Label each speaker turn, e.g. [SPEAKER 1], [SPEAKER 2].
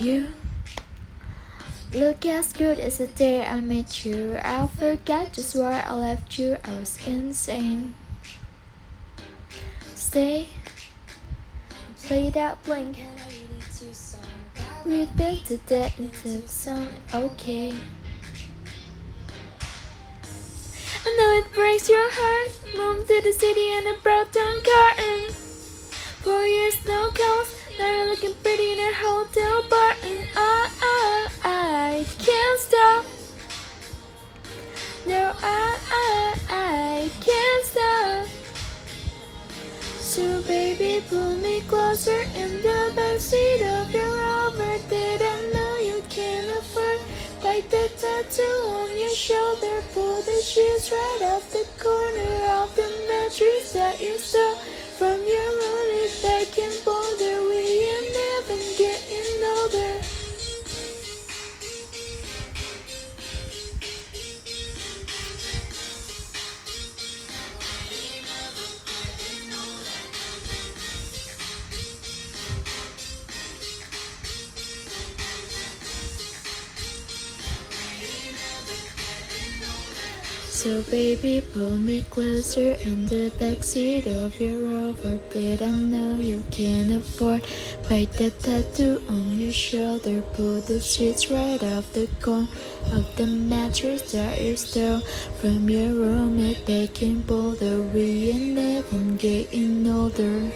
[SPEAKER 1] You look as good as the day I met you. I'll forget just where I left you. I was insane. Stay, play that. We've been to dead into sun. Okay. I know it breaks your heart. Moved to the city and a broken curtain. Four I, I, can't stop. So baby, pull me closer in the backseat of your Rover that I know you can't afford. Like the tattoo on your shoulder, pull the sheets right off the corner of the mattress that you stole So baby, pull me closer in the backseat of your Rover But I know you can't afford. Bite that tattoo on your shoulder Pull the sheets right off the corner of the mattress that you stole From your roommate. Back in Boulder We ain't never getting older